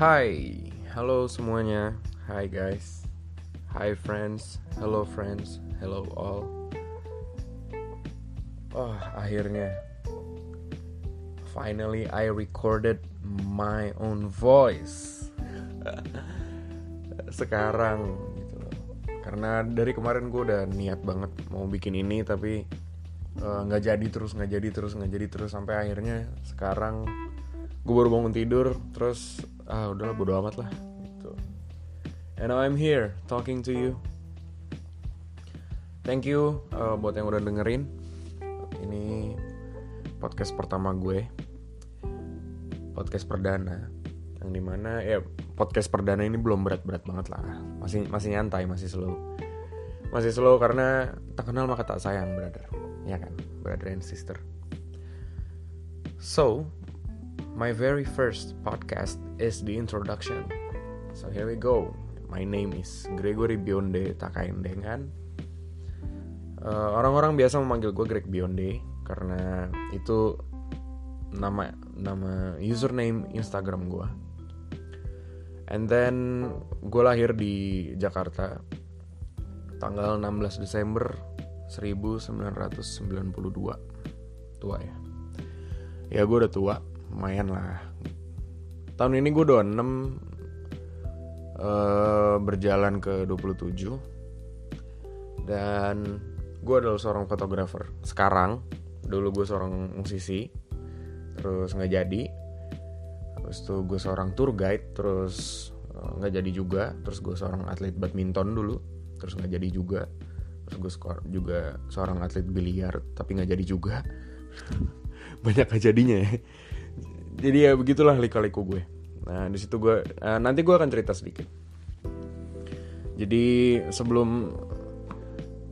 Hai, halo semuanya. Hai guys. Hi friends. Hello friends. Hello all. Oh, akhirnya. Finally I recorded my own voice. Sekarang gitu loh. Karena dari kemarin gue udah niat banget mau bikin ini tapi eh, nggak jadi terus nggak jadi terus nggak jadi terus sampai akhirnya sekarang gue baru bangun tidur terus ah udahlah bodo amat lah gitu. And now I'm here talking to you. Thank you uh, buat yang udah dengerin. Ini podcast pertama gue. Podcast perdana. Yang di mana ya podcast perdana ini belum berat-berat banget lah. Masih masih nyantai masih slow. Masih slow karena tak kenal maka tak sayang brother. Ya kan? Brother and sister. So my very first podcast is the introduction. So here we go. My name is Gregory Bionde Takaindengan. Uh, orang-orang biasa memanggil gue Greg Bionde karena itu nama nama username Instagram gue. And then gue lahir di Jakarta tanggal 16 Desember 1992. Tua ya. Ya gue udah tua, lumayan lah tahun ini gue 26 uh, berjalan ke 27 dan gue adalah seorang fotografer. Sekarang dulu gue seorang musisi terus nggak jadi. Habis itu gue seorang tour guide terus nggak uh, jadi juga. Terus gue seorang atlet badminton dulu terus nggak jadi juga. Terus gue juga seorang atlet biliar tapi nggak jadi juga. Banyak kejadinya ya jadi ya begitulah lika-liku gue. Nah di situ gue uh, nanti gue akan cerita sedikit. Jadi sebelum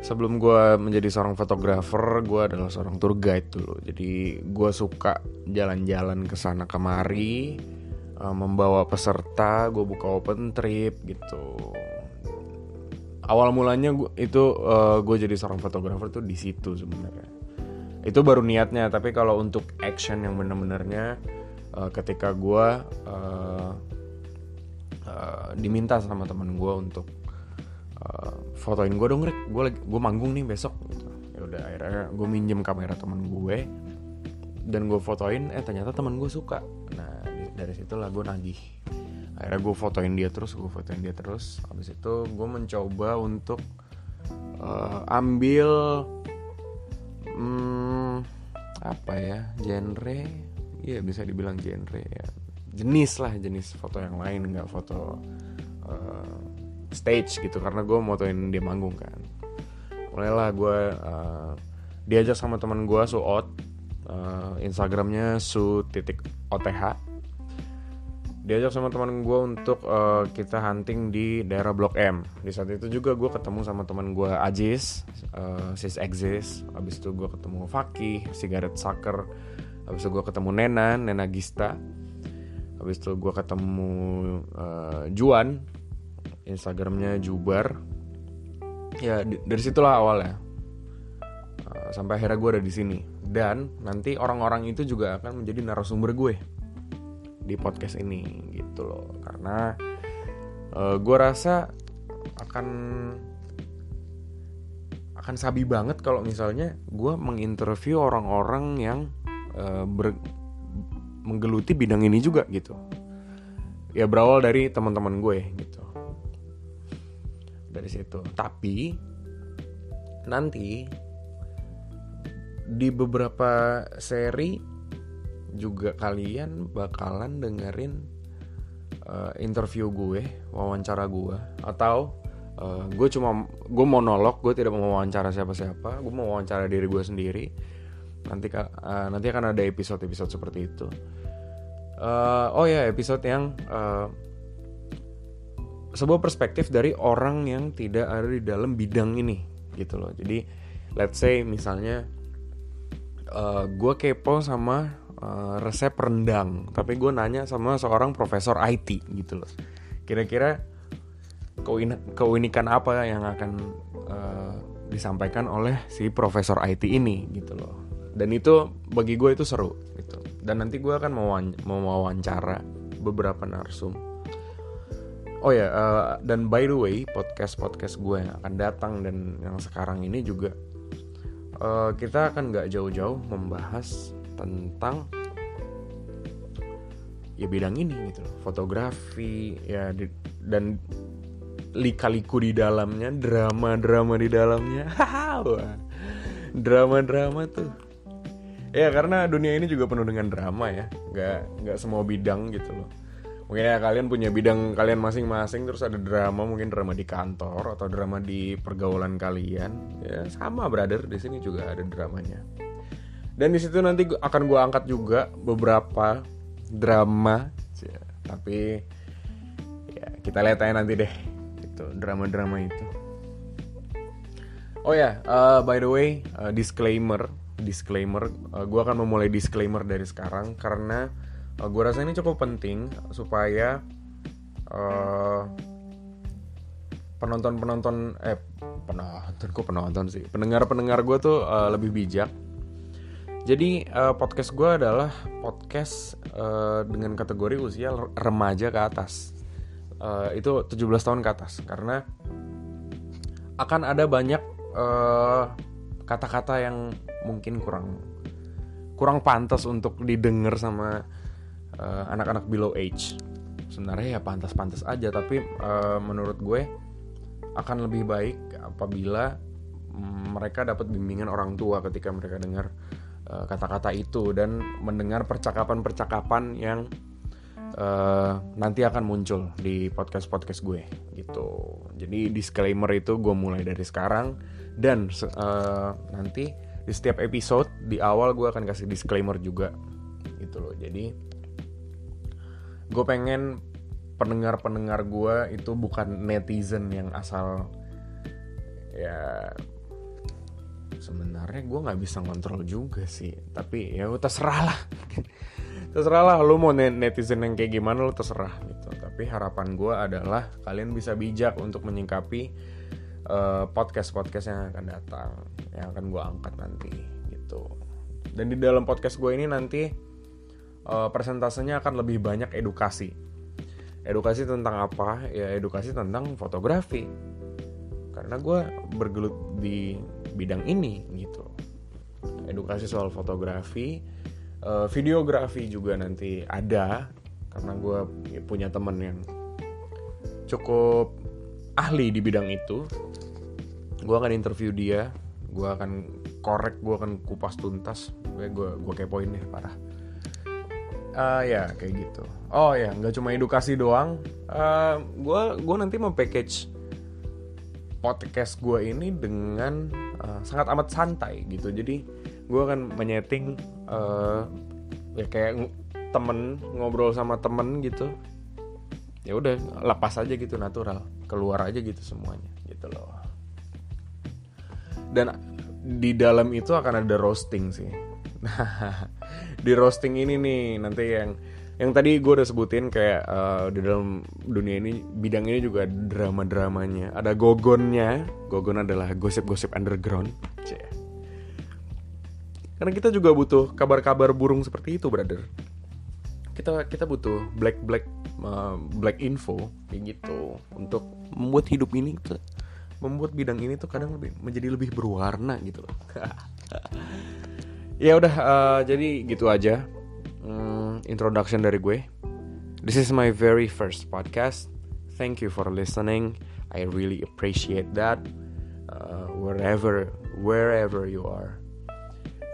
sebelum gue menjadi seorang fotografer gue adalah seorang tour guide dulu. Jadi gue suka jalan-jalan ke sana kemari uh, membawa peserta gue buka open trip gitu. Awal mulanya gua, itu uh, gue jadi seorang fotografer tuh di situ sebenarnya. Itu baru niatnya tapi kalau untuk action yang bener-benernya uh, ketika gue uh, uh, diminta sama temen gue untuk uh, fotoin gue dong Rick gue gue manggung nih besok. Gitu. ya udah akhirnya gue minjem kamera temen gue dan gue fotoin eh ternyata temen gue suka. Nah dari situlah gue nagih. Akhirnya gue fotoin dia terus gue fotoin dia terus. Habis itu gue mencoba untuk uh, ambil hmm, apa ya genre ya bisa dibilang genre ya jenis lah jenis foto yang lain nggak foto uh, stage gitu karena gue motoin dia manggung kan mulailah gue uh, diajak sama teman gue suot uh, instagramnya su titik oth diajak sama teman gue untuk uh, kita hunting di daerah Blok M. Di saat itu juga gue ketemu sama teman gue Ajis, uh, Sis Exis. Abis itu gue ketemu Fakih, Sigaret Saker. Abis itu gue ketemu Nena, Nena Gista. Abis itu gue ketemu uh, Juan, Instagramnya Jubar. Ya dari situlah awalnya. Uh, sampai akhirnya gue ada di sini. Dan nanti orang-orang itu juga akan menjadi narasumber gue di podcast ini gitu loh karena uh, gue rasa akan akan sabi banget kalau misalnya gue menginterview orang-orang yang uh, ber, menggeluti bidang ini juga gitu. Ya berawal dari teman-teman gue gitu. Dari situ. Tapi nanti di beberapa seri juga kalian bakalan dengerin uh, interview gue, wawancara gue, atau uh, gue cuma gue monolog, gue tidak mau wawancara siapa-siapa, gue mau wawancara diri gue sendiri. Nanti uh, nanti akan ada episode-episode seperti itu. Uh, oh ya episode yang uh, sebuah perspektif dari orang yang tidak ada di dalam bidang ini gitu loh. Jadi let's say misalnya uh, gue kepo sama uh, resep rendang tapi gue nanya sama seorang profesor IT gitu loh kira-kira keunikan apa yang akan uh, disampaikan oleh si profesor IT ini gitu loh dan itu bagi gue itu seru gitu. Dan nanti gue akan mau wawancara beberapa narsum. Oh ya uh, dan by the way podcast podcast gue yang akan datang dan yang sekarang ini juga uh, kita akan nggak jauh-jauh membahas tentang ya bidang ini gitu fotografi ya di, dan lika-liku di dalamnya drama-drama di dalamnya. Drama-drama tuh ya karena dunia ini juga penuh dengan drama ya. Nggak nggak semua bidang gitu loh. Mungkin ya kalian punya bidang kalian masing-masing terus ada drama mungkin drama di kantor atau drama di pergaulan kalian. Ya sama brother. Di sini juga ada dramanya. Dan di situ nanti akan gue angkat juga beberapa drama. Ya, tapi ya kita lihat aja nanti deh itu drama-drama itu. Oh ya yeah, uh, by the way uh, disclaimer disclaimer uh, gue akan memulai disclaimer dari sekarang karena uh, gue rasa ini cukup penting supaya uh, penonton-penonton eh penonton kok penonton sih pendengar-pendengar gue tuh uh, lebih bijak jadi uh, podcast gue adalah podcast uh, dengan kategori usia remaja ke atas. Uh, itu 17 tahun ke atas karena akan ada banyak kata-kata uh, yang mungkin kurang kurang pantas untuk didengar sama anak-anak uh, below age. Sebenarnya ya pantas-pantas aja tapi uh, menurut gue akan lebih baik apabila mereka dapat bimbingan orang tua ketika mereka dengar Eh, kata-kata itu dan mendengar percakapan-percakapan yang uh, nanti akan muncul di podcast-podcast gue gitu. Jadi disclaimer itu gue mulai dari sekarang dan uh, nanti di setiap episode di awal gue akan kasih disclaimer juga. Gitu loh. Jadi gue pengen pendengar-pendengar gue itu bukan netizen yang asal ya sebenarnya gue nggak bisa ngontrol juga sih. Tapi ya terserah lah. Terserah lah lo mau netizen yang kayak gimana lo terserah gitu. Tapi harapan gue adalah kalian bisa bijak untuk menyingkapi eh, podcast podcast yang akan datang yang akan gue angkat nanti gitu. Dan di dalam podcast gue ini nanti uh, persentasenya akan lebih banyak edukasi. Edukasi tentang apa? Ya edukasi tentang fotografi. Karena gue bergelut di bidang ini gitu. Edukasi soal fotografi uh, videografi juga nanti ada karena gue punya temen yang cukup ahli di bidang itu gue akan interview dia gue akan korek gue akan kupas tuntas. Gue gue gue kepoin deh parah. Uh, ya kayak gitu. Oh ya nggak cuma edukasi doang. Gue uh, gue nanti mau package podcast gue ini dengan uh, sangat amat santai gitu. Jadi gue akan menyeting uh, ya kayak temen ngobrol sama temen gitu. Ya udah lepas aja gitu natural keluar aja gitu semuanya gitu loh. Dan di dalam itu akan ada roasting sih. Nah di roasting ini nih nanti yang yang tadi gue udah sebutin kayak uh, di dalam dunia ini bidang ini juga drama dramanya ada gogonnya. Gogon adalah gosip-gosip underground. Cie. karena kita juga butuh kabar-kabar burung seperti itu brother. Kita kita butuh black black uh, black info kayak gitu untuk membuat hidup ini tuh membuat bidang ini tuh kadang lebih menjadi lebih berwarna gitu loh ya udah uh, jadi gitu aja hmm, introduction dari gue. This is my very first podcast. Thank you for listening. I really appreciate that. Uh, wherever wherever you are.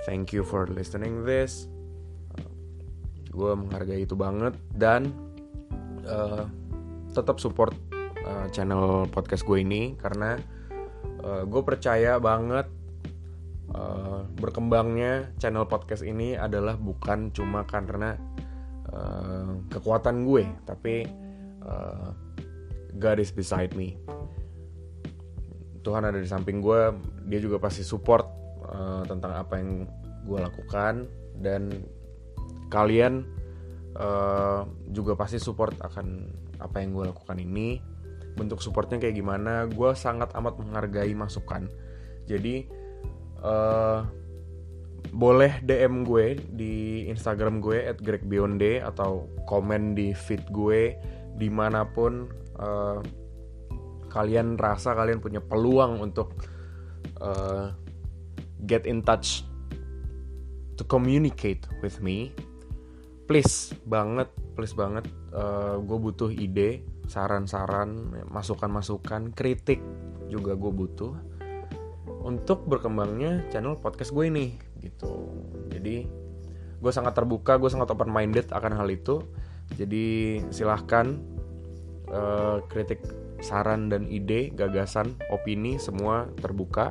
Thank you for listening this. Uh, gue menghargai itu banget dan uh, tetap support uh, channel podcast gue ini karena uh, gue percaya banget uh, berkembangnya channel podcast ini adalah bukan cuma karena uh, kekuatan gue, tapi uh, God is beside me. Tuhan ada di samping gue, dia juga pasti support uh, tentang apa yang gue lakukan dan kalian uh, juga pasti support akan apa yang gue lakukan ini. Bentuk supportnya kayak gimana? Gue sangat amat menghargai masukan. Jadi uh, boleh DM gue di Instagram gue at @gregbionde atau komen di feed gue di mana pun uh, kalian rasa kalian punya peluang untuk uh, get in touch to communicate with me please banget please banget uh, gue butuh ide saran-saran masukan-masukan kritik juga gue butuh untuk berkembangnya channel podcast gue ini gitu. Jadi gue sangat terbuka gue sangat open minded akan hal itu. Jadi silahkan uh, kritik saran dan ide gagasan opini semua terbuka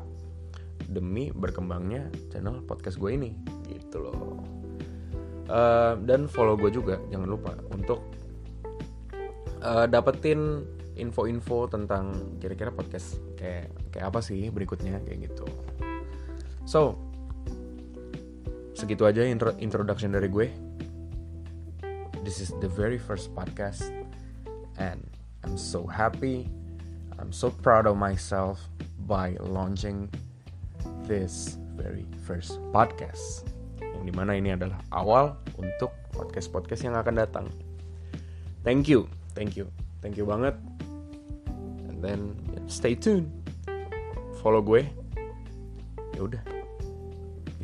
demi berkembangnya channel podcast gue ini gitu loh uh, dan follow gue juga jangan lupa untuk uh, dapetin info-info tentang kira-kira podcast kayak kayak apa sih berikutnya kayak gitu. So segitu aja intro introduction dari gue. This is the very first podcast and I'm so happy I'm so proud of myself by launching this very first podcast yang di mana ini adalah awal untuk podcast-podcast yang akan datang thank you thank you thank you banget and then stay tuned follow gue ya udah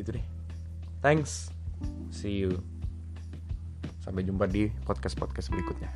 gitu deh Thanks. See you. Sampai jumpa di podcast-podcast berikutnya.